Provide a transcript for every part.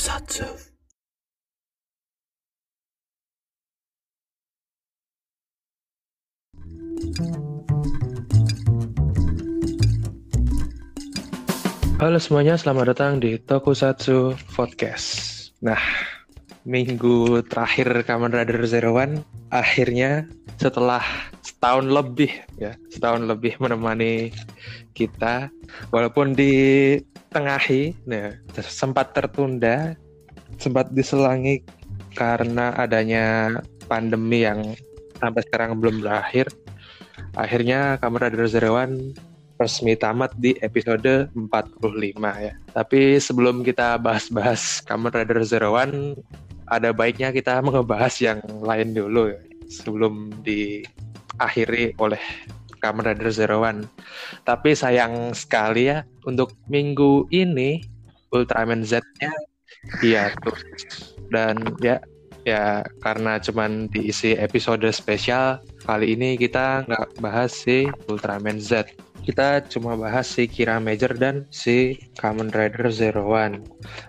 Tokusatsu. Halo semuanya, selamat datang di Tokusatsu Podcast. Nah, minggu terakhir Kamen Rider Zero One akhirnya setelah setahun lebih ya, setahun lebih menemani kita walaupun di tengahi nah sempat tertunda sempat diselangi karena adanya pandemi yang sampai sekarang belum berakhir. Akhirnya Zero One resmi tamat di episode 45 ya. Tapi sebelum kita bahas-bahas Kamen Rider Zero One, ada baiknya kita mengebahas yang lain dulu ya, sebelum diakhiri oleh Kamen Rider Zero One. Tapi sayang sekali ya, untuk minggu ini Ultraman Z-nya hiatus. Dan ya, ya karena cuman diisi episode spesial, kali ini kita nggak bahas si Ultraman Z kita cuma bahas si Kira Major dan si Kamen Rider Zero One.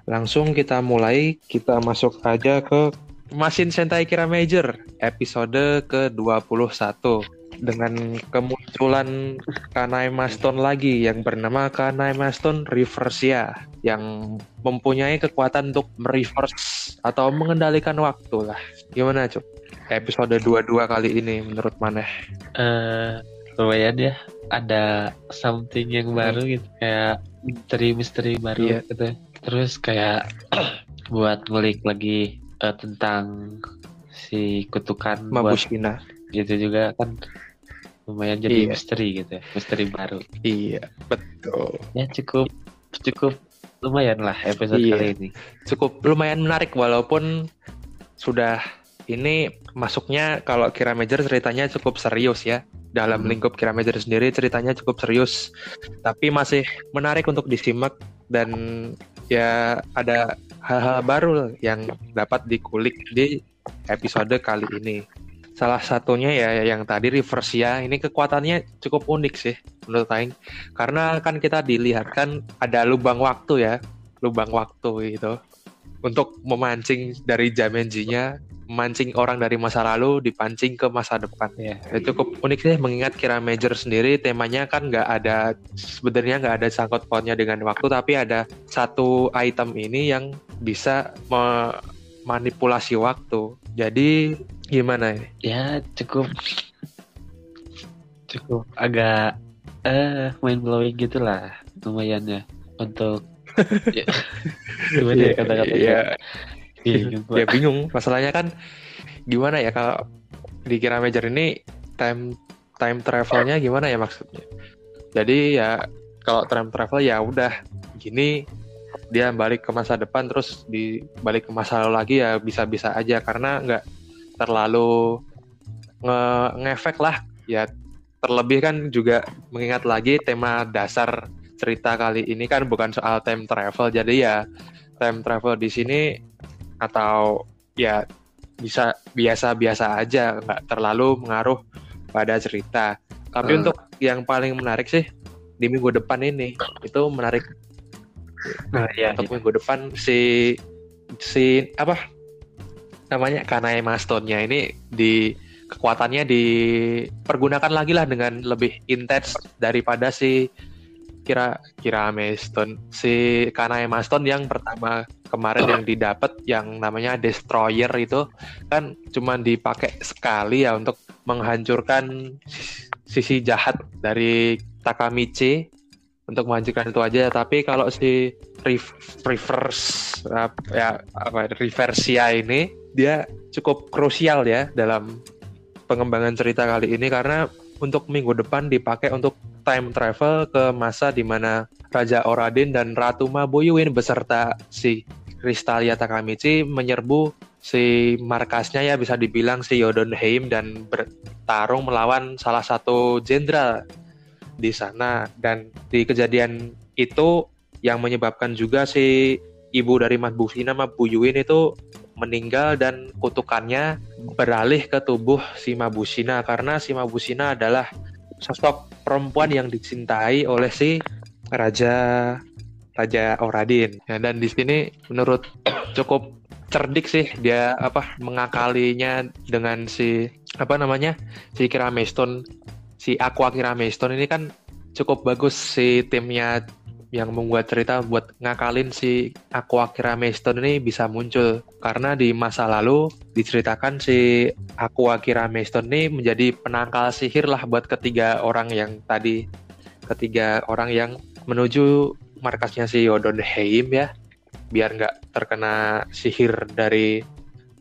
Langsung kita mulai, kita masuk aja ke Masin Sentai Kira Major episode ke-21 dengan kemunculan Kanai Maston lagi yang bernama Kanai Maston Reversia yang mempunyai kekuatan untuk mereverse atau mengendalikan waktu lah. Gimana, Cuk? Episode 22 kali ini menurut Maneh? Eh, lumayan ya ada something yang baru gitu kayak misteri-misteri baru Iya. gitu terus kayak buat ngulik lagi eh, tentang si kutukan buat Mabushina. Gitu juga kan lumayan jadi Iya. misteri gitu ya misteri baru Iya, betul. ya cukup cukup lumayan lah episode Iya. kali ini Cukup lumayan menarik walaupun sudah ini masuknya kalau Kira Major ceritanya cukup serius ya. Dalam Hmm. lingkup Kira Major sendiri ceritanya cukup serius. Tapi masih menarik untuk disimak dan ya ada hal-hal baru yang dapat dikulik di episode kali ini. Salah satunya ya yang tadi Reversia ini kekuatannya cukup unik sih menurut Aing. Karena kan kita dilihatkan ada lubang waktu ya, lubang waktu itu untuk memancing dari Jamenjinya, memancing orang dari masa lalu dipancing ke masa depan. ya Ya, cukup unik sih mengingat Kira Major sendiri temanya kan nggak ada sebenarnya nggak ada sangkut pautnya dengan waktu tapi ada satu item ini yang bisa memanipulasi waktu. Jadi gimana ini? ya cukup cukup agak eh mind blowing gitulah lumayan ya untuk ya, gimana ya kata-kata Iya, Bingung gua. ya bingung. Masalahnya kan gimana ya kalau di Kira Major ini time time travelnya gimana ya maksudnya? Jadi ya kalau time travel ya udah gini dia balik ke masa depan terus di balik ke masa lalu lagi ya bisa-bisa aja karena nggak terlalu nge ngefek lah. Ya terlebih kan juga mengingat lagi tema dasar cerita kali ini kan bukan soal time travel. Jadi ya time travel di sini atau ya bisa biasa-biasa aja nggak terlalu mengaruh pada cerita. Tapi Hmm. untuk yang paling menarik sih di minggu depan ini itu menarik. Nah ya untuk minggu depan si si apa namanya Kanai Mastonnya ini di kekuatannya dipergunakan lagi lah dengan lebih intens daripada si kira kira Maston si Kanai Maston yang pertama kemarin yang didapat yang namanya Destroyer itu kan cuma dipakai sekali ya untuk menghancurkan sisi jahat dari Takamichi. Untuk menghancurkan itu aja tapi kalau si Re- reverse ya apa reversia ini dia cukup krusial ya dalam pengembangan cerita kali ini karena untuk minggu depan dipakai untuk time travel ke masa di mana Raja Oradin dan Ratu Mabuyuin beserta si Kristalia Takamichi menyerbu si markasnya ya bisa dibilang si Yodonheim dan bertarung melawan salah satu jenderal di sana. Dan di kejadian itu yang menyebabkan juga si ibu dari Mabusina Mabuyuin itu meninggal dan kutukannya beralih ke tubuh si Mabusina karena si Mabusina adalah sosok perempuan yang dicintai oleh si Raja Raja Oradin. Ya, dan di sini menurut cukup cerdik sih dia apa mengakalinya dengan si apa namanya si Kirameston si Aqua Kirameston ini kan cukup bagus si timnya yang membuat cerita buat ngakalin si Aqua Kirameston ini bisa muncul. Karena di masa lalu diceritakan si Aqua Kirameston ini menjadi penangkal sihir lah buat ketiga orang yang tadi. Ketiga orang yang menuju markasnya si Yodonheim ya. Biar nggak terkena sihir dari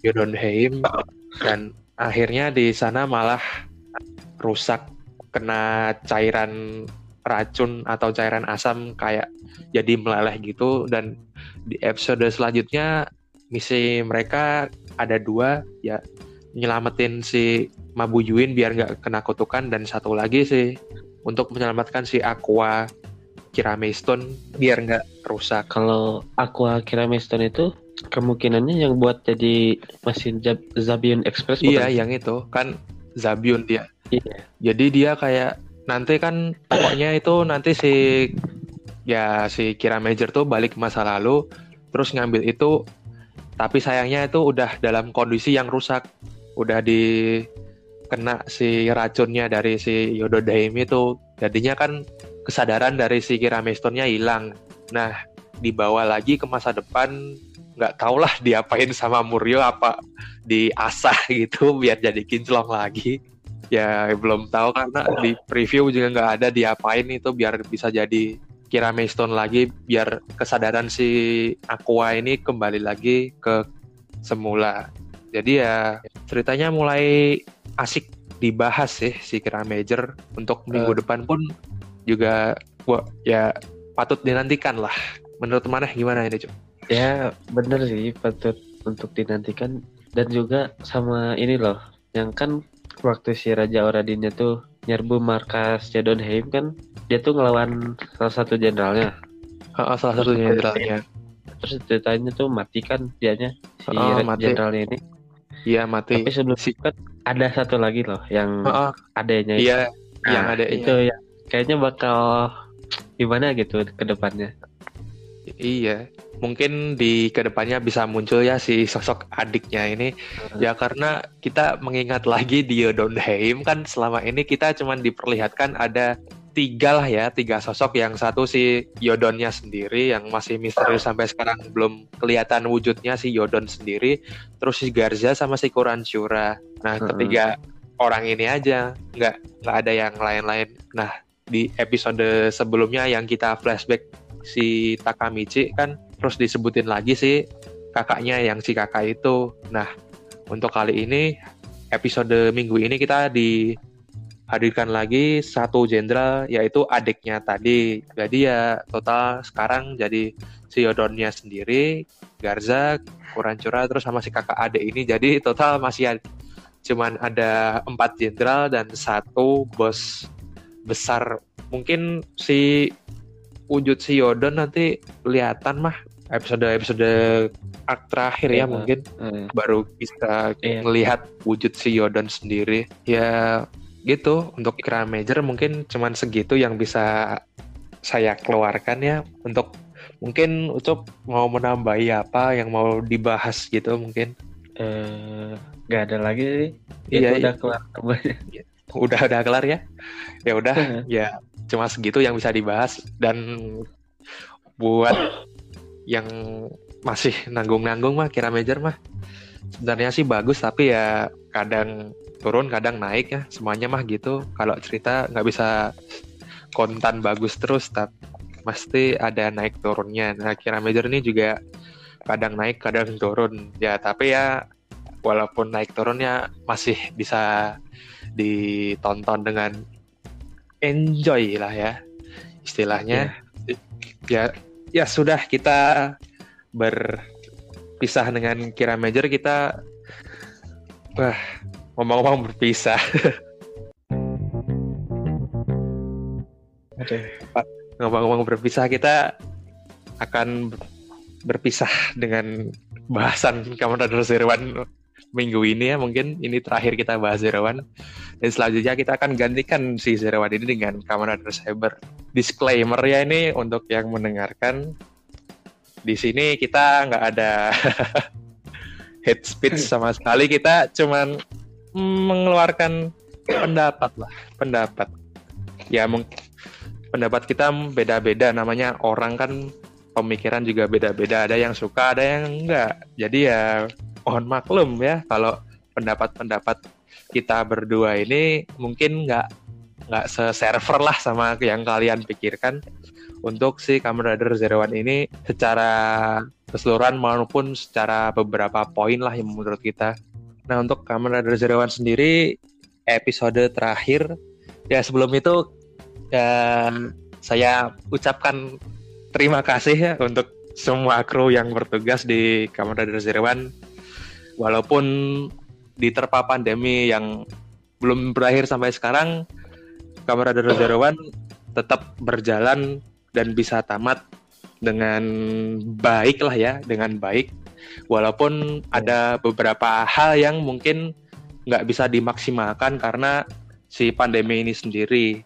Yodonheim. Dan akhirnya di sana malah rusak kena cairan racun atau cairan asam kayak jadi meleleh gitu dan di episode selanjutnya misi mereka ada dua ya nyelamatin si Mabuyuin biar nggak kena kutukan dan satu lagi sih untuk menyelamatkan si Aqua Kiramestone biar nggak rusak. Kalau Aqua Kiramestone itu kemungkinannya yang buat jadi mesin Zabion Express bukan? Iya, yang itu kan Zabion dia. Iya. Jadi dia kayak nanti kan pokoknya itu nanti si ya si Kira Major tuh balik masa lalu terus ngambil itu tapi sayangnya itu udah dalam kondisi yang rusak udah di kena si racunnya dari si Yododaim itu jadinya kan kesadaran dari si Kiramestonnya hilang. Nah, dibawa lagi ke masa depan, nggak tau lah diapain sama Muryo apa diasah gitu biar jadi kinclong lagi. Ya belum tahu karena di preview juga nggak ada diapain itu biar bisa jadi Kirameston lagi biar kesadaran si Aqua ini kembali lagi ke semula. Jadi ya ceritanya mulai asik dibahas sih si Kira Major untuk minggu uh, depan pun juga wah, ya patut dinantikan lah. Menurut mana gimana ini, Cuk? Ya, bener sih patut untuk dinantikan dan juga sama ini loh, yang kan waktu si Raja Oradinnya tuh nyerbu markas Jadonheim kan dia tuh ngelawan salah satu jenderalnya. Oh, salah satu jenderalnya. Terus ceritanya tuh mati kan dianya si oh, jenderalnya ini. Iya mati. Tapi sebelum si... kan ada satu lagi loh yang oh, oh. adanya Iya, nah, yang ada itu ya kayaknya bakal gimana gitu ke depannya. Iya, mungkin di ke depannya bisa muncul ya si sosok adiknya ini. Hmm. ya karena kita mengingat lagi di Yodonheim kan selama ini kita cuma diperlihatkan ada tiga lah ya tiga sosok. Yang satu si Yodonnya sendiri yang masih misterius sampai sekarang belum kelihatan wujudnya si Yodon sendiri. Terus si Garza sama si Kuranshura. Nah hmm. ketiga orang ini aja. Nggak nggak ada yang lain-lain. Nah di episode sebelumnya yang kita flashback si Takamichi kan terus disebutin lagi sih kakaknya yang si kakak itu. Nah, untuk kali ini episode minggu ini kita dihadirkan lagi satu jenderal yaitu adiknya tadi. Jadi ya total sekarang jadi si Yodonnya sendiri, Garza, Kurancura terus sama si kakak adik ini. Jadi total masih ada, cuman ada empat jenderal dan satu bos besar mungkin si wujud si Yodon nanti kelihatan mah episode episode arc terakhir ya, ya mungkin. Uh, baru bisa iya. melihat wujud si Yodon sendiri. Ya gitu. Untuk iklan major mungkin cuman segitu yang bisa saya keluarkan ya. Untuk mungkin Ucup mau menambahi apa yang mau dibahas gitu mungkin. Eh uh, ada lagi sih. Iya, udah iya. Udah udah kelar ya? Ya udah ya cuma segitu yang bisa dibahas. Dan buat yang masih nanggung-nanggung mah kira major mah sebenarnya sih bagus tapi ya kadang turun kadang naik ya. Semuanya mah gitu. Kalau cerita nggak bisa kontan bagus terus tapi pasti ada naik turunnya. Nah kira major ini juga kadang naik kadang turun. Ya tapi ya walaupun naik turunnya masih bisa ditonton dengan enjoy lah ya istilahnya yeah. ya ya sudah kita berpisah dengan Kira Major kita wah ngomong-ngomong berpisah Oke. Okay. Ngomong-ngomong berpisah kita akan berpisah dengan bahasan Kamen Rider Zero One minggu ini ya mungkin ini terakhir kita bahas One dan selanjutnya kita akan gantikan si One ini dengan Kamen Rider Cyber disclaimer ya ini untuk yang mendengarkan di sini kita nggak ada head speech sama sekali. Kita cuman mengeluarkan pendapat lah pendapat. Ya mungkin pendapat kita beda-beda. Namanya orang kan pemikiran juga beda-beda. Ada yang suka ada yang enggak jadi ya mohon maklum ya kalau pendapat-pendapat kita berdua ini mungkin nggak nggak se-server lah sama yang kalian pikirkan untuk si Kamen Rider Zero One ini secara keseluruhan maupun secara beberapa poin lah yang menurut kita. Nah untuk Kamen Rider Zero One sendiri episode terakhir ya sebelum itu ya, saya ucapkan terima kasih ya untuk semua kru yang bertugas di Kamen Rider Zero One. Walaupun diterpa pandemi yang belum berakhir sampai sekarang, Zero One tetap berjalan dan bisa tamat dengan baik lah ya, dengan baik. Walaupun ada beberapa hal yang mungkin nggak bisa dimaksimalkan karena si pandemi ini sendiri.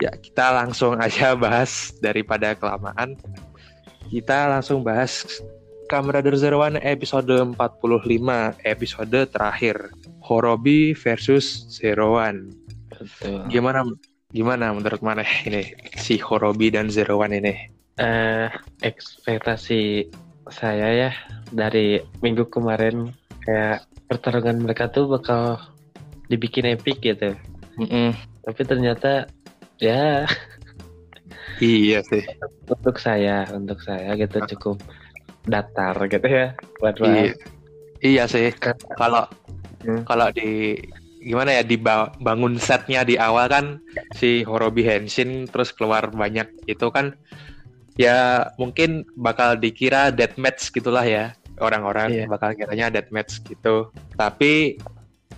Ya, kita langsung aja bahas daripada kelamaan. Kita langsung bahas Kamen Rider Zero One episode 45, episode terakhir. Horobi versus Zero One. Betul. Gimana gimana menurut mana ini si Horobi dan Zero One ini? Uh, ekspektasi saya ya dari minggu kemarin kayak pertarungan mereka tuh bakal dibikin epic gitu. Mm -mm. Tapi ternyata ya iya sih untuk saya untuk saya gitu cukup datar gitu ya. Buat iya, iya sih. Kalau hmm. kalau di gimana ya dibangun setnya di awal kan si Horobi Henshin terus keluar banyak itu kan ya mungkin bakal dikira deathmatch gitulah ya. Orang-orang iya. bakal kiranya deathmatch gitu. Tapi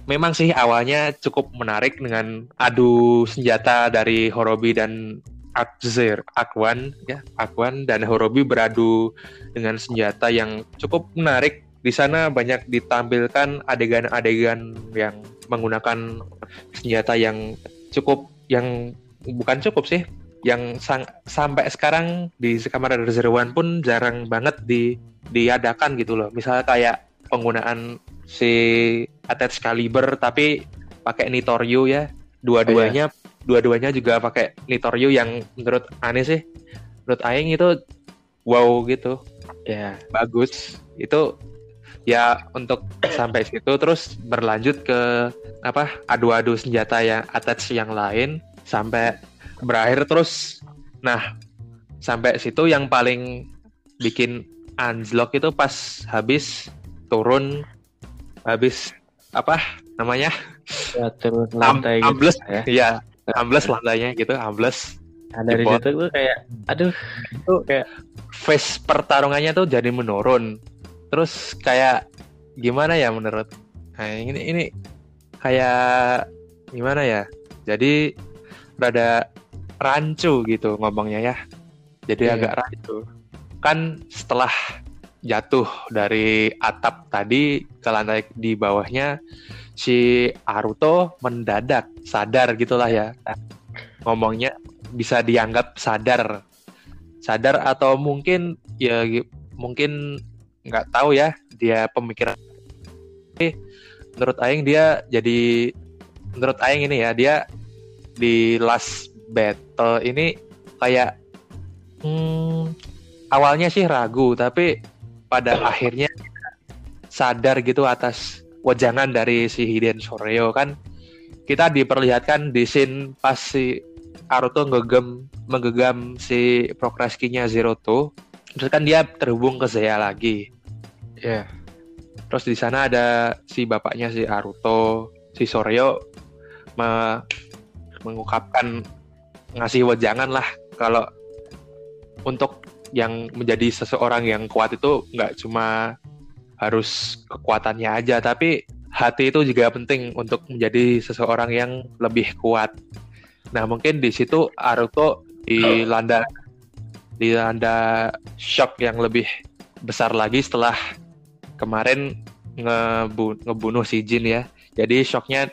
memang sih awalnya cukup menarik dengan adu senjata dari Horobi dan Akzir, Akwan ya, Akwan dan Horobi beradu dengan senjata yang cukup menarik. Di sana banyak ditampilkan adegan-adegan yang menggunakan senjata yang cukup yang bukan cukup sih, yang sang, sampai sekarang di Kamar One pun jarang banget di diadakan gitu loh. Misalnya kayak penggunaan si attach caliber tapi pakai Nitoryu ya dua-duanya oh. Dua-duanya juga pakai Nitoryu yang menurut aneh sih menurut Aing itu wow gitu. Ya. Bagus. Itu ya untuk sampai situ terus berlanjut ke apa adu-adu senjata yang attach yang lain sampai berakhir terus. Nah sampai situ yang paling bikin unlock itu pas habis turun habis apa namanya? Ya, turun lantai Am, ambles gitu, ya. Ambles lantainya gitu ambles. Nah, dari situ tuh kayak aduh itu kayak face pertarungannya tuh jadi menurun. Terus kayak gimana ya menurut? Nah, ini ini kayak gimana ya? Jadi rada rancu gitu ngomongnya ya. Jadi yeah. agak rancu. Kan setelah jatuh dari atap tadi ke lantai di bawahnya si Aruto mendadak sadar gitulah ya. Ngomongnya bisa dianggap sadar. Sadar atau mungkin ya mungkin nggak tahu ya dia pemikiran. Eh menurut Aing dia jadi menurut Aing ini ya dia di last battle ini kayak hmm, awalnya sih ragu tapi pada akhirnya sadar gitu atas wajangan dari si Hiden Soreo kan kita diperlihatkan di scene pas si Aruto ngegem menggegam si Prokraskinya Zero Two terus kan dia terhubung ke Zaya lagi ya yeah. terus di sana ada si bapaknya si Aruto si Soreo me mengungkapkan ngasih wajangan lah kalau untuk yang menjadi seseorang yang kuat itu nggak cuma harus kekuatannya aja, tapi hati itu juga penting untuk menjadi seseorang yang lebih kuat. Nah mungkin di situ Aruto dilanda dilanda shock yang lebih besar lagi setelah kemarin ngebu ngebunuh si Jin ya. Jadi shocknya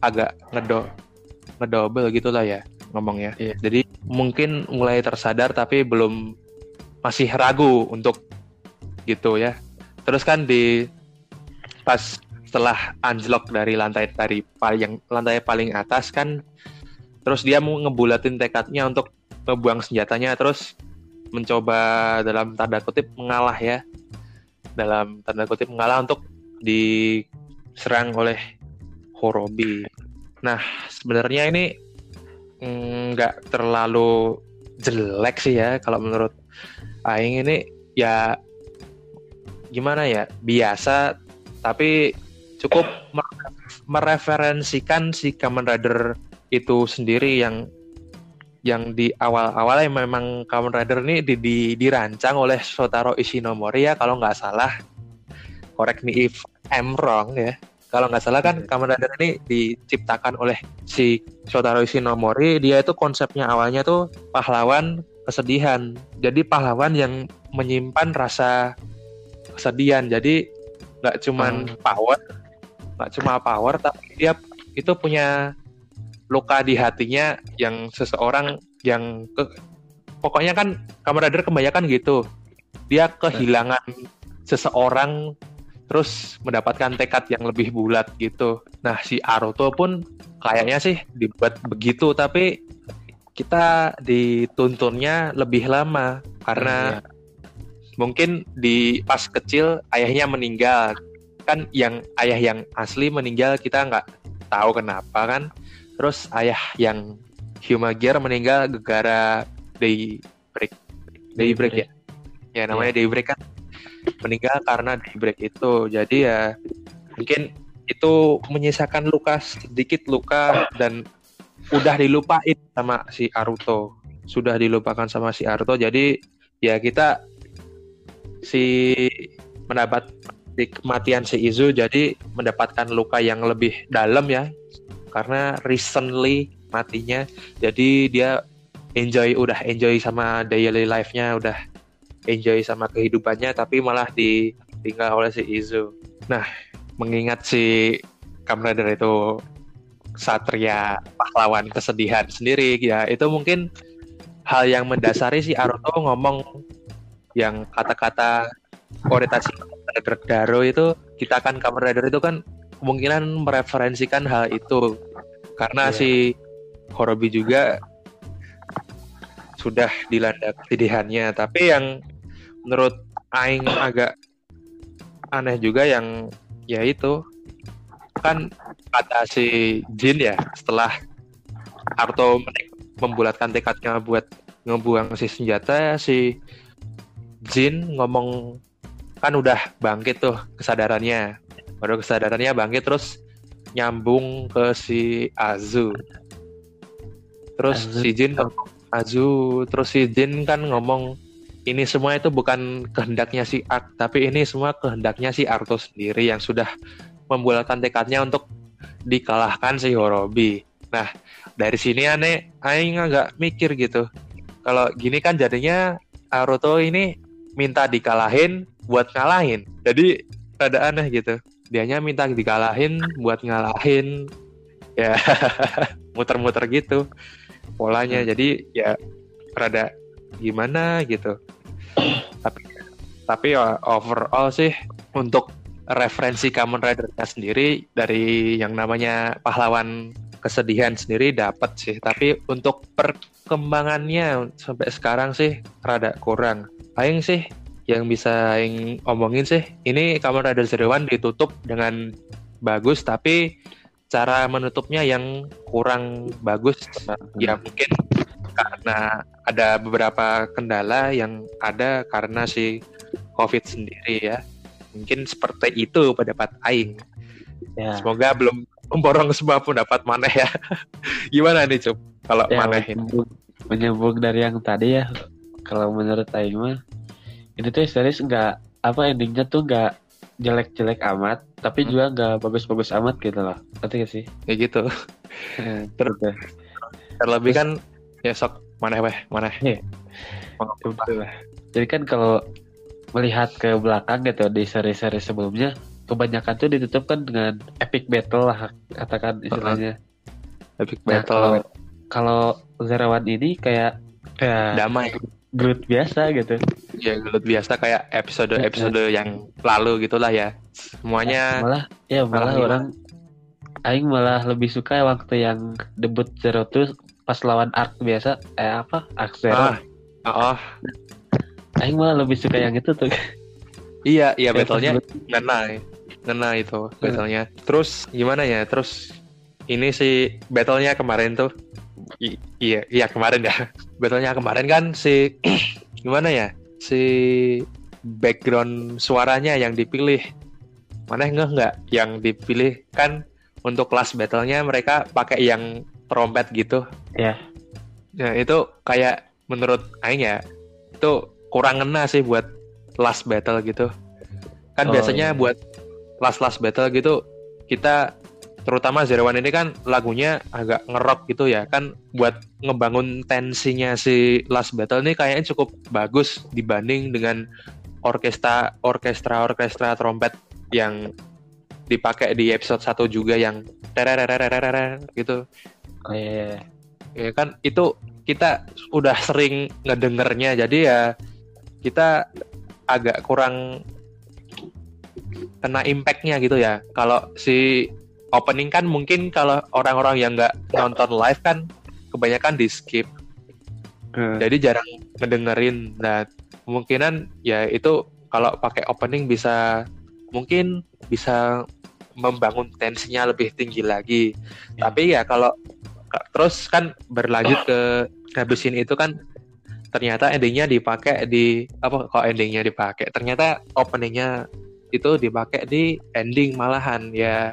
agak ngedo ngedouble gitu lah ya ngomongnya. Iya. Jadi mungkin mulai tersadar tapi belum masih ragu untuk gitu ya. Terus kan di pas setelah anjlok dari lantai dari paling lantai paling atas kan terus dia mau ngebulatin tekadnya untuk ngebuang senjatanya terus mencoba dalam tanda kutip mengalah ya dalam tanda kutip mengalah untuk diserang oleh Horobi. Nah sebenarnya ini nggak terlalu jelek sih ya kalau menurut Aing ini ya gimana ya biasa tapi cukup mereferensikan si Kamen Rider itu sendiri yang yang di awal-awal yang memang Kamen Rider ini di, di, dirancang oleh Shotaro Ishinomori ya kalau nggak salah. Correct me if I'm wrong ya. Kalau nggak salah kan Kamen Rider ini diciptakan oleh si Shotaro Ishinomori. Dia itu konsepnya awalnya tuh pahlawan kesedihan. Jadi pahlawan yang menyimpan rasa kesedihan. Jadi nggak cuman hmm. power nggak cuma power tapi dia itu punya luka di hatinya yang seseorang yang ke pokoknya kan Kamen Rider kebanyakan gitu. Dia kehilangan seseorang terus mendapatkan tekad yang lebih bulat gitu. Nah si Aruto pun kayaknya sih dibuat begitu tapi kita dituntunnya lebih lama karena hmm, mungkin di pas kecil ayahnya meninggal kan yang ayah yang asli meninggal kita nggak tahu kenapa kan Terus ayah yang Gear meninggal gara day break. Day break ya. Ya namanya yeah. day break kan meninggal karena day break itu. Jadi ya mungkin itu menyisakan luka sedikit luka dan udah dilupain sama si Aruto. Sudah dilupakan sama si Aruto. Jadi ya kita si mendapat kematian si Izu jadi mendapatkan luka yang lebih dalam ya karena recently matinya. Jadi dia enjoy udah enjoy sama daily life-nya udah enjoy sama kehidupannya tapi malah ditinggal oleh si Izu. Nah mengingat si Kamen Rider itu satria pahlawan kesedihan sendiri ya itu mungkin hal yang mendasari si Aruto ngomong yang kata-kata orientasi Rider Daro itu kita kan Kamen Rider itu kan kemungkinan mereferensikan hal itu karena yeah. si Horobi juga sudah dilanda kesedihannya tapi yang menurut Aing agak aneh juga yang ya itu kan kata si Jin ya setelah Arto membulatkan tekadnya buat ngebuang si senjata si Jin ngomong kan udah bangkit tuh kesadarannya. Baru kesadarannya bangkit terus nyambung ke si Azu. Terus Azu. si Jin Azu. Terus si Jin kan ngomong ini semua itu bukan kehendaknya si Art tapi ini semua kehendaknya si Arto sendiri yang sudah membulatkan tekadnya untuk dikalahkan si Horobi. Nah dari sini aneh Aing agak mikir gitu. Kalau gini kan jadinya Aruto ini minta dikalahin buat ngalahin. Jadi rada aneh gitu. Dianya minta dikalahin buat ngalahin. Ya muter-muter gitu polanya. Hmm. jadi ya rada gimana gitu. Tapi tapi ya, overall sih untuk referensi Kamen Rider-nya sendiri dari yang namanya pahlawan kesedihan sendiri dapat sih. Tapi untuk perkembangannya sampai sekarang sih rada kurang paling sih yang bisa yang omongin sih ini Kamen Rider Zero ditutup dengan bagus tapi cara menutupnya yang kurang bagus. Ya mungkin karena ada beberapa kendala yang ada karena si COVID sendiri ya. Mungkin seperti itu pendapat Aing. Ya. semoga belum memborong semua pendapat mana ya. Gimana nih Cup? Kalau ya, maneh menyambung dari yang tadi ya kalau menurut Aing mah ini tuh series nggak apa endingnya tuh nggak jelek-jelek amat tapi hmm. juga nggak bagus-bagus amat gitu loh ngerti gak sih kayak gitu terus terlebih kan ya sok mana weh mana ya. jadi kan kalau melihat ke belakang gitu di seri-seri sebelumnya kebanyakan tuh ditutup kan dengan epic battle lah katakan istilahnya. Epic Nah, battle kalau kalau Zero One ini kayak ya damai. Groot biasa gitu. Ya gelut biasa kayak episode-episode yang lalu gitulah ya. Semuanya malah ya malah malah orang aing malah lebih suka waktu yang debut Zero tuh pas lawan Ark biasa eh apa Ark Zero. Ah, oh, Aing malah lebih suka yang itu tuh. iya iya battlenya pas ngena ngena itu battlenya. Terus gimana ya? Terus ini si battlenya kemarin tuh I- iya iya kemarin ya. Battlenya kemarin kan si gimana ya? Si background suaranya yang dipilih mana enggak nggak yang dipilih kan untuk kelas battlenya mereka pakai yang trompet gitu Ya. Ya itu kayak menurut Aing ya itu kurang ngena sih buat last battle gitu. Kan Oh, biasanya iya. buat last last battle gitu kita terutama Zero One ini kan lagunya agak ngerok gitu ya kan buat ngebangun tensinya si last battle ini kayaknya cukup bagus dibanding dengan orkestra orkestra orkestra trompet yang dipakai di episode 1 juga yang tererererererer gitu Oh iya. ya kan itu kita udah sering ngedengernya jadi ya kita agak kurang kena impactnya gitu ya kalau si opening kan mungkin kalau orang-orang yang nggak nonton live kan kebanyakan di skip Hmm. jadi jarang ngedengerin nah kemungkinan ya itu kalau pakai opening bisa mungkin bisa membangun tensinya lebih tinggi lagi Ya. tapi ya kalau ka- terus kan berlanjut ke habisin itu kan ternyata endingnya dipakai di apa kok endingnya dipakai ternyata openingnya itu dipakai di ending malahan ya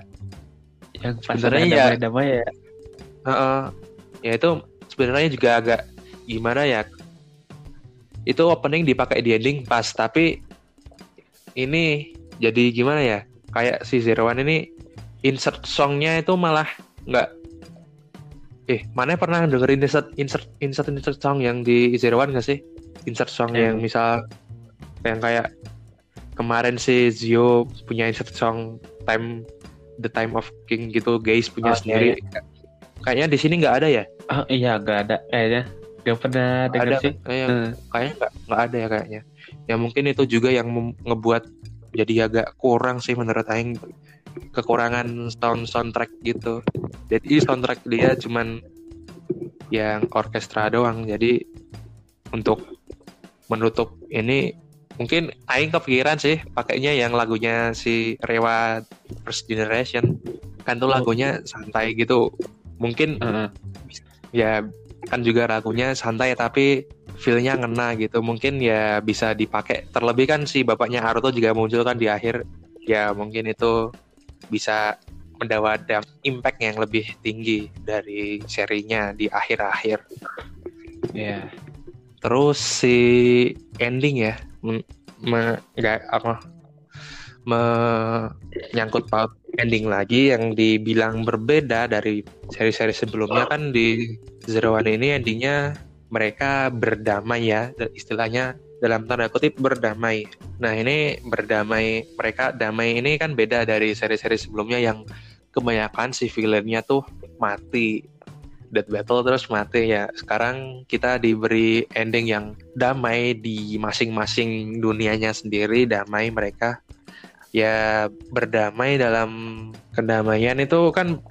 Yang Sebenarnya ya- damai-damai ya. Heeh. ya itu sebenarnya juga agak gimana ya itu opening dipakai di ending pas tapi ini jadi gimana ya kayak si Zero One ini insert songnya itu malah nggak eh mana pernah dengerin insert insert insert insert song yang di Zero One nggak sih insert song Yang- yang misal yang kayak kemarin si Zio punya insert song time the time of king gitu guys punya Oh, iya, sendiri. kayaknya di sini nggak ada ya? Oh iya nggak ada. Kayaknya. Gak pernah dengar ada sih. kayak Hmm. kayaknya nggak nggak ada ya kayaknya. Ya mungkin itu juga yang ngebuat jadi agak kurang sih menurut Aing. Kekurangan sound soundtrack gitu. Jadi soundtrack dia cuman yang orkestra doang. Jadi untuk menutup ini mungkin Aing kepikiran sih pakainya yang lagunya si Rewa First Generation. Kan tuh Oh. lagunya santai gitu. Mungkin Heeh. ya kan juga lagunya santai tapi feel-nya ngena gitu. Mungkin ya bisa dipakai. Terlebih kan si bapaknya Naruto juga muncul kan di akhir. Ya mungkin itu bisa mendapat impact yang lebih tinggi dari serinya di akhir-akhir. Iya. terus si ending ya nggak apa menyangkut paut ending lagi yang dibilang berbeda dari seri-seri sebelumnya kan di Zero One ini endingnya mereka berdamai ya istilahnya dalam tanda kutip berdamai. Nah ini berdamai mereka damai ini kan beda dari seri-seri sebelumnya yang kebanyakan si villainnya tuh mati dead battle terus mati ya. Sekarang kita diberi ending yang damai di masing-masing dunianya sendiri damai mereka. Ya berdamai dalam kedamaian itu kan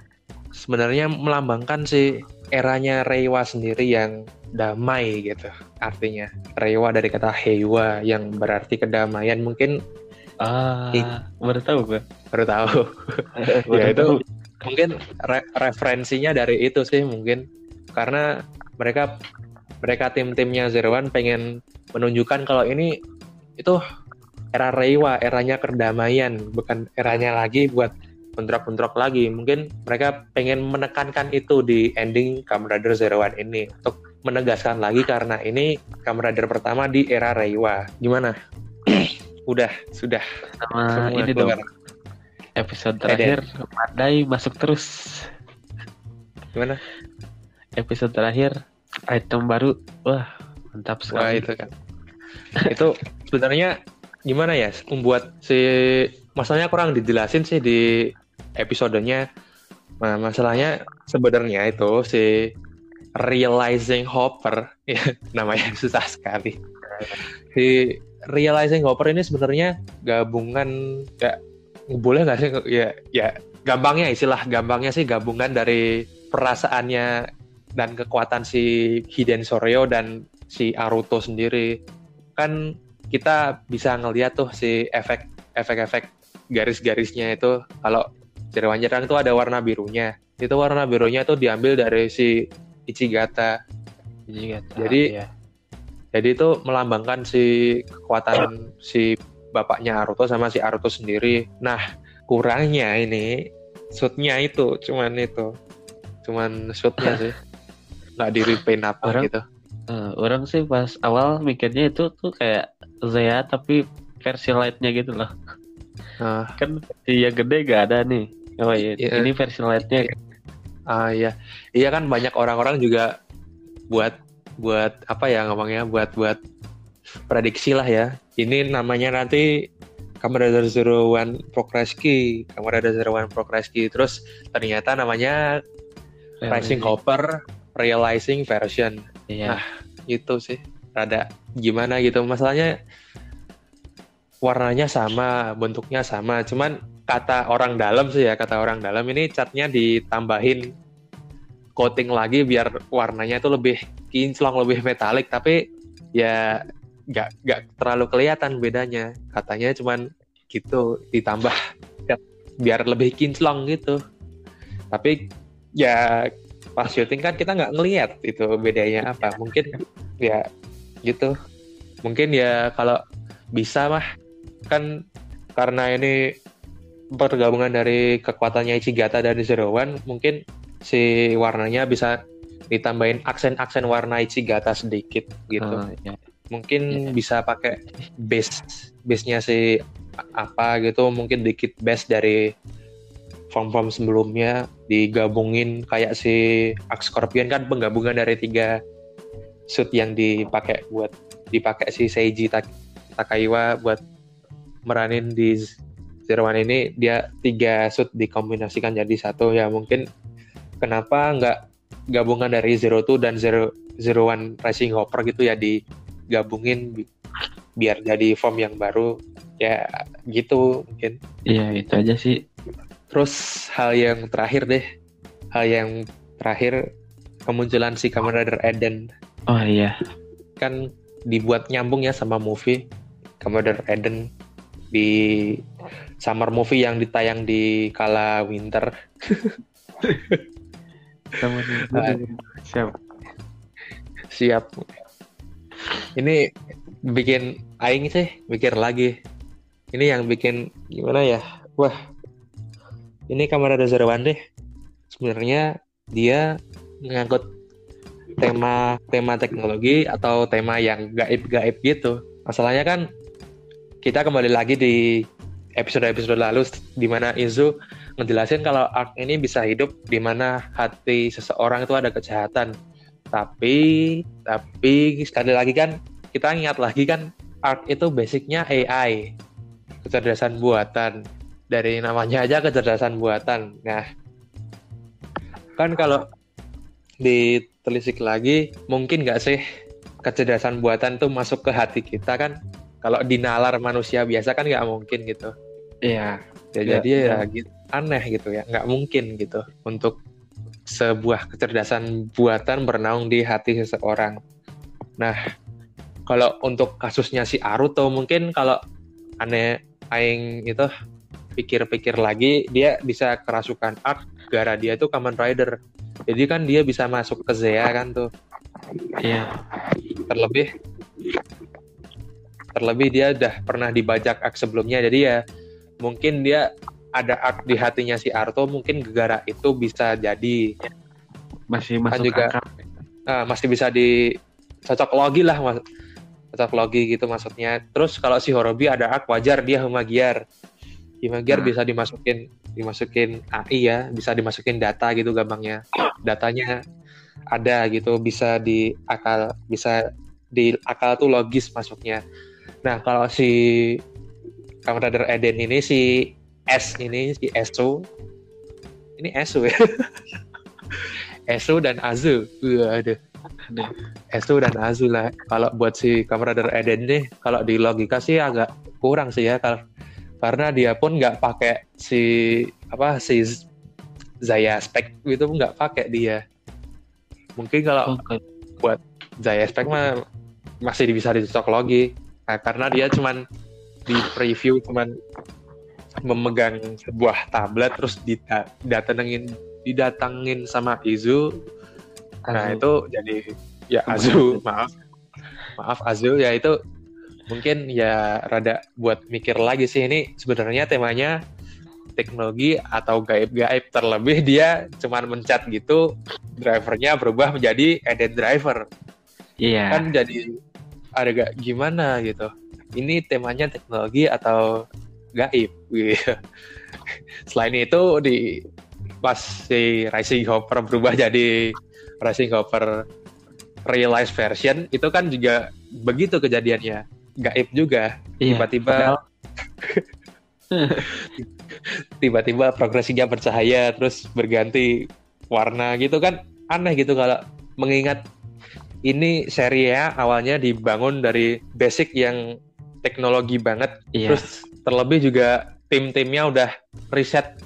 sebenarnya melambangkan si eranya Reiwa sendiri yang damai gitu. Artinya Reiwa dari kata Heiwa yang berarti kedamaian mungkin. Ah, baru tahu gue. baru tahu. Ya itu mungkin re- referensinya dari itu sih mungkin karena mereka mereka tim-timnya Zero One pengen menunjukkan kalau ini itu era Reiwa, eranya kedamaian, bukan eranya lagi buat bentrok-bentrok lagi. Mungkin mereka pengen menekankan itu di ending Kamen Rider Zero One ini untuk menegaskan lagi karena ini Kamen Rider pertama di era Reiwa. Gimana? Udah, sudah. Sama Semua ini keluar. dong. Episode terakhir Pandai masuk terus. Gimana? Episode terakhir item baru. Wah, mantap Wah sekali. itu kan. itu sebenarnya gimana ya membuat si masalahnya kurang dijelasin sih di episodenya. Nah, masalahnya sebenarnya itu si realizing hopper ya namanya susah sekali. Si realizing hopper ini sebenarnya gabungan ya boleh nggak sih? Ya ya gampangnya istilah gampangnya sih gabungan dari perasaannya dan kekuatan si Hiden Soryo dan si Aruto sendiri. Kan kita bisa ngeliat tuh si efek efek-efek garis-garisnya itu. Kalau jeroan jerang itu ada warna birunya. Itu warna birunya itu diambil dari si Ichigata, Ichigata jadi ya. jadi itu melambangkan si kekuatan si bapaknya Aruto sama si Aruto sendiri nah kurangnya ini shootnya itu cuman itu cuman shootnya sih nggak di repaint apa Orang- gitu Eh, orang sih pas awal mikirnya itu tuh kayak Zea tapi versi lightnya gitu loh. Ah, Kan versi yang gede gak ada nih. Oh iya, Iya. ini versi lightnya. ah iya iya kan banyak orang-orang juga buat buat apa ya ngomongnya buat buat prediksi lah ya. Ini namanya nanti Kamen Rider Zero One Progresski Kamen Rider Zero One Progresski terus ternyata namanya Rising Hopper Realizing Version. Iya. Nah. gitu sih. Rada gimana gitu. Masalahnya warnanya sama bentuknya sama. Cuman kata orang dalam sih ya kata orang dalam ini catnya ditambahin coating lagi biar warnanya itu lebih kinclong lebih metalik. Tapi ya nggak nggak terlalu kelihatan bedanya. Katanya cuman gitu ditambah cat biar lebih kinclong gitu. Tapi ya pas syuting kan kita nggak ngelihat itu bedanya apa. Mungkin ya gitu. Mungkin ya kalau bisa mah kan karena ini pergabungan dari kekuatannya Ichigata dan Zero One mungkin si warnanya bisa ditambahin aksen-aksen warna Ichigata sedikit gitu. Oh, iya. Mungkin Iya. bisa pakai base base-nya si apa gitu. Mungkin dikit base dari form-form sebelumnya digabungin kayak si Axe Scorpion. Kan penggabungan dari tiga suit yang dipakai buat dipakai si Seiji Tak- Takaiwa buat meranin di Zero One ini dia tiga suit dikombinasikan jadi satu. Ya mungkin kenapa nggak gabungan dari Zero Two dan Zero Zero One Racing Hopper gitu ya digabungin bi- biar jadi form yang baru ya gitu mungkin Iya, itu aja sih. Terus hal yang terakhir deh, hal yang terakhir kemunculan si Kamen Rider Eden Oh iya. kan dibuat nyambung ya sama movie Kamen Rider Eden di summer movie yang ditayang di kala winter. Ah. Siap. Siap. Ini bikin aing sih mikir lagi. Ini yang bikin gimana ya? Wah. Ini kamera One deh. Sebenarnya dia ngangkut tema tema teknologi atau tema yang gaib-gaib gitu. Masalahnya kan kita kembali lagi di episode-episode lalu di mana Izu ngejelasin kalau art ini bisa hidup di mana hati seseorang itu ada kejahatan. Tapi tapi sekali lagi kan kita ingat lagi kan art itu basicnya AI kecerdasan buatan dari namanya aja kecerdasan buatan. Nah kan kalau ditelisik lagi mungkin nggak sih kecerdasan buatan tuh masuk ke hati kita kan kalau dinalar manusia biasa kan nggak mungkin gitu Iya. ya, Ya, jadi ya, ya. gitu, aneh gitu ya nggak mungkin gitu untuk sebuah kecerdasan buatan bernaung di hati seseorang. Nah kalau untuk kasusnya si Aruto mungkin kalau aneh aing itu pikir-pikir lagi dia bisa kerasukan art gara dia tuh Kamen Rider. Jadi kan dia bisa masuk ke Zea kan tuh. Iya. terlebih terlebih dia udah pernah dibajak art sebelumnya. Jadi ya mungkin dia ada art di hatinya si Arto mungkin gegara itu bisa jadi. Masih Kan masuk juga- akal. ah, masih bisa di cocok logi lah mas. Cocok logi gitu maksudnya. Terus kalau si Horobi ada art wajar dia Humagiar Humagiar Nah. bisa dimasukin dimasukin AI ya bisa dimasukin data gitu gampangnya. Datanya ada gitu bisa di akal bisa di akal tuh logis masuknya nah kalau si Kamen Rider Eden ini si S ini si Esu ini Esu ya. Esu dan Azu. Wah, aduh. Dan Azu lah. Kalau buat si Kamen Rider Eden nih kalau di logika sih agak kurang sih ya. Kalau karena dia pun nggak pakai si apa si Zaya Spec itu nggak pakai dia. Mungkin kalau Oke. Zaya Spec mah masih bisa dicocok logi nah, karena dia cuman di preview cuman memegang sebuah tablet terus didatengin didatengin sama Izu nah Azu. itu jadi ya Azu maaf. Maaf Azu. Ya itu mungkin ya rada buat mikir lagi sih. Ini sebenarnya temanya teknologi atau gaib-gaib terlebih dia cuman mencet gitu drivernya berubah menjadi edit driver. Iya. kan jadi ada gak gimana gitu. Ini temanya teknologi atau gaib gitu selain itu di pas si Rising Hopper berubah jadi Rising Hopper realized version itu kan juga begitu kejadiannya gaib juga Iya. tiba-tiba tiba-tiba progresinya bercahaya terus berganti warna gitu kan aneh gitu kalau mengingat ini seri ya awalnya dibangun dari basic yang teknologi banget Iya. terus terlebih juga tim-timnya udah riset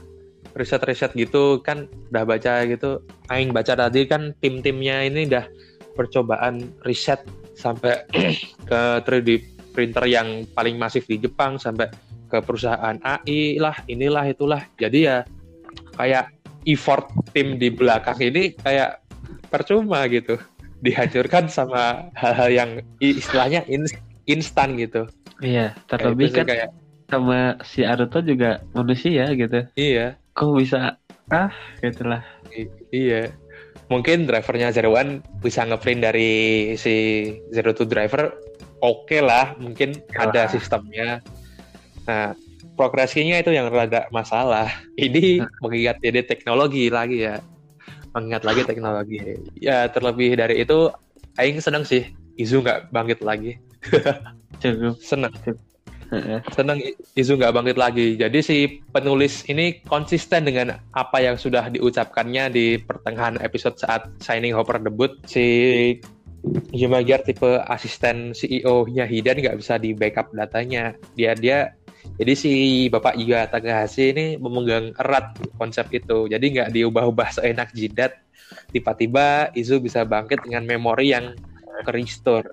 riset riset gitu kan udah baca gitu. Aing baca tadi kan tim-timnya ini udah percobaan riset sampai ke 3D printer yang paling masif di Jepang sampai ke perusahaan AI lah inilah itulah. Jadi ya kayak effort tim di belakang ini kayak percuma gitu. Dihancurkan sama hal-hal yang istilahnya ins- instan gitu. Iya. Terlebih kan kayak sama si Aruto juga manusia gitu. iya Kok bisa ah gitulah. I- iya mungkin drivernya Zero One bisa ngeprint dari si Zero Two driver oke lah mungkin Oke ada sistemnya nah progresinya itu yang rada masalah ini Nah. mengingat jadi teknologi lagi ya mengingat lagi teknologi ya terlebih dari itu Aing seneng sih Izu nggak bangkit lagi Cukup. seneng Heeh. Seneng Izu nggak bangkit lagi. Jadi si penulis ini konsisten dengan apa yang sudah diucapkannya di pertengahan episode saat signing Hopper debut. Si Yumagiar tipe asisten CEO-nya Hidan nggak bisa di backup datanya. Dia dia jadi si Bapak Iga Takahashi ini memegang erat konsep itu. Jadi nggak diubah-ubah seenak jidat. Tiba-tiba Izu bisa bangkit dengan memori yang ke restore.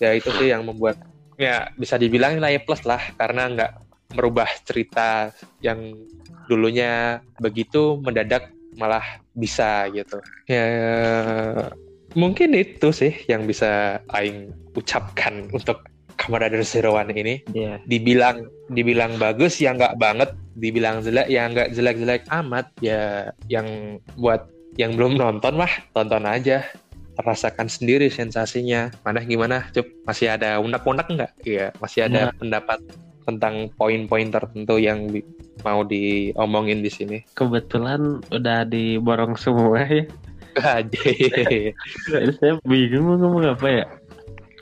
Ya itu sih yang membuat ya bisa dibilang nilai plus lah karena nggak merubah cerita yang dulunya begitu mendadak malah bisa gitu. Ya mungkin itu sih yang bisa Aing ucapkan untuk Kamen Rider Zero One ini. Iya. dibilang dibilang bagus ya nggak banget dibilang jelek ya nggak jelek-jelek amat. Ya yang buat yang belum nonton mah tonton aja rasakan sendiri sensasinya. Mana gimana? Cup masih ada unek-unek nggak? Iya masih ada pendapat tentang poin-poin tertentu yang bi- mau diomongin di sini. Kebetulan udah diborong semua ya. Jadi saya bingung mau ngomong apa ya.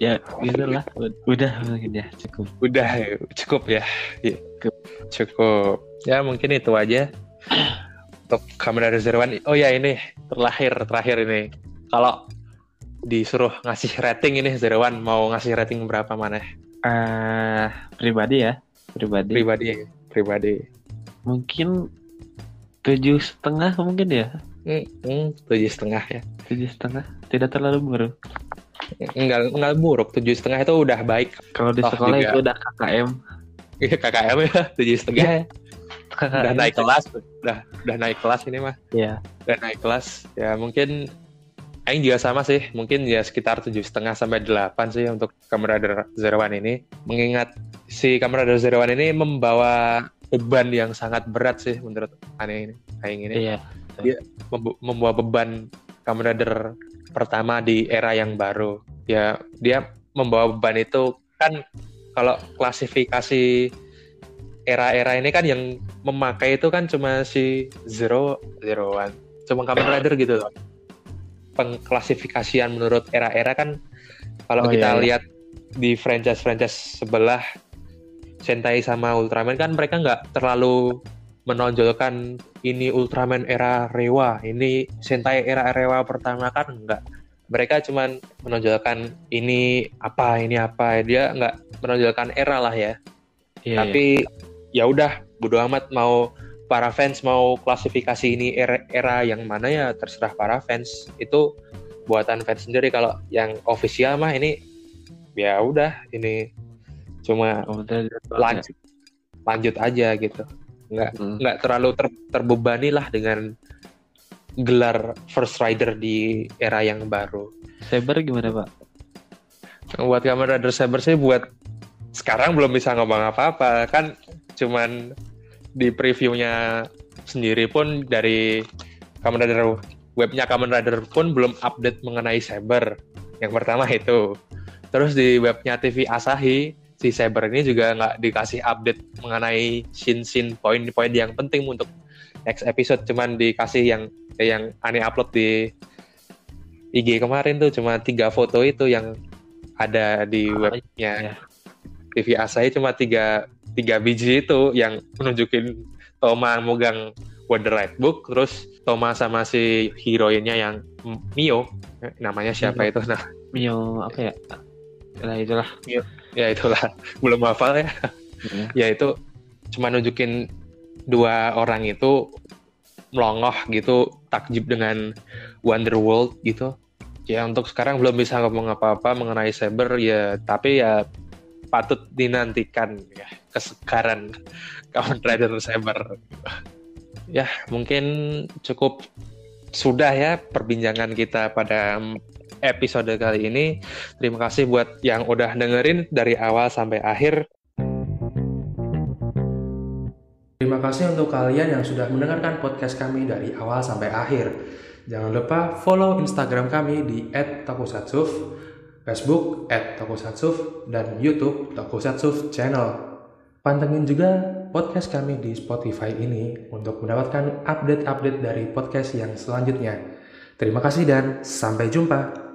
Ya gitulah. Udah mungkin ya cukup. udah cukup ya. Iya. cukup. Ya mungkin itu aja. Untuk Zero One oh ya ini terakhir terakhir ini. Kalau disuruh ngasih rating ini One mau ngasih rating berapa mana Ah pribadi ya. Pribadi. pribadi pribadi Mungkin tujuh setengah mungkin ya. Hmm, hmm, tujuh setengah ya Tujuh setengah. Tidak terlalu buruk. enggak enggak buruk tujuh setengah itu udah baik Kalau di sekolah juga. itu udah KKM. Iya, KKM ya tujuh setengah ya. KKM. udah naik kelas udah udah naik kelas ini mah Ya. udah naik kelas ya mungkin Aing juga sama sih mungkin ya sekitar tujuh setengah sampai delapan sih untuk Kamen Rider Zero One ini. Mengingat si Kamen Rider Zero One ini membawa beban yang sangat berat sih menurut Ane ini Aing ini. Iya. Membu- membawa beban Kamen Rider pertama di era yang baru. Ya dia membawa beban itu kan kalau klasifikasi era-era ini kan yang memakai itu kan cuma si Zero Zero One. Cuma Kamen Rider gitu loh pengklasifikasian menurut era-era kan kalau Oh, kita iya, iya. lihat di franchise-franchise sebelah Sentai sama Ultraman kan mereka nggak terlalu menonjolkan ini Ultraman era Rewa, ini Sentai era Rewa pertama kan enggak. Mereka cuman menonjolkan ini apa, ini apa. Dia nggak menonjolkan era lah ya. Iya, Tapi ya udah, bodo amat mau para fans mau klasifikasi ini era, era yang mana ya terserah para fans. Itu buatan fans sendiri kalau yang official mah ini ya udah ini cuma ya. lanjut lanjut aja gitu nggak Hmm. nggak terlalu ter- terbebani lah dengan gelar first rider di era yang baru Saber gimana pak? buat Kamen Rider Saber sih buat sekarang belum bisa ngomong apa-apa kan cuman di previewnya sendiri pun dari Kamen Rider webnya Kamen Rider pun belum update mengenai Saber. Yang pertama itu. Terus di webnya TV Asahi si Saber ini juga nggak dikasih update mengenai scene-scene poin-poin yang penting untuk next episode. Cuman dikasih yang yang aneh upload di IG kemarin tuh cuma tiga foto itu yang ada di Ah, webnya iya. TV Asahi cuma tiga tiga biji itu yang menunjukin Toma megang Wonder Light Book terus Toma sama si heroinnya yang Mio namanya siapa Mio. itu nah Mio apa ya? Nah itulah. ya itulah belum hafal ya Iya. ya itu cuma nunjukin dua orang itu melongoh gitu takjub dengan Wonderworld gitu ya untuk sekarang belum bisa ngomong apa-apa mengenai Saber ya tapi ya patut dinantikan ya kesegaran Kamen Rider Saber ya mungkin cukup sudah ya perbincangan kita pada episode kali ini terima kasih buat yang udah dengerin dari awal sampai akhir Terima kasih untuk kalian yang sudah mendengarkan podcast kami dari awal sampai akhir. Jangan lupa follow Instagram kami di @tokusatsuf, Facebook @tokusatsuf, dan YouTube Tokusatsuf Channel. Pantengin juga podcast kami di Spotify ini untuk mendapatkan update-update dari podcast yang selanjutnya. Terima kasih dan sampai jumpa.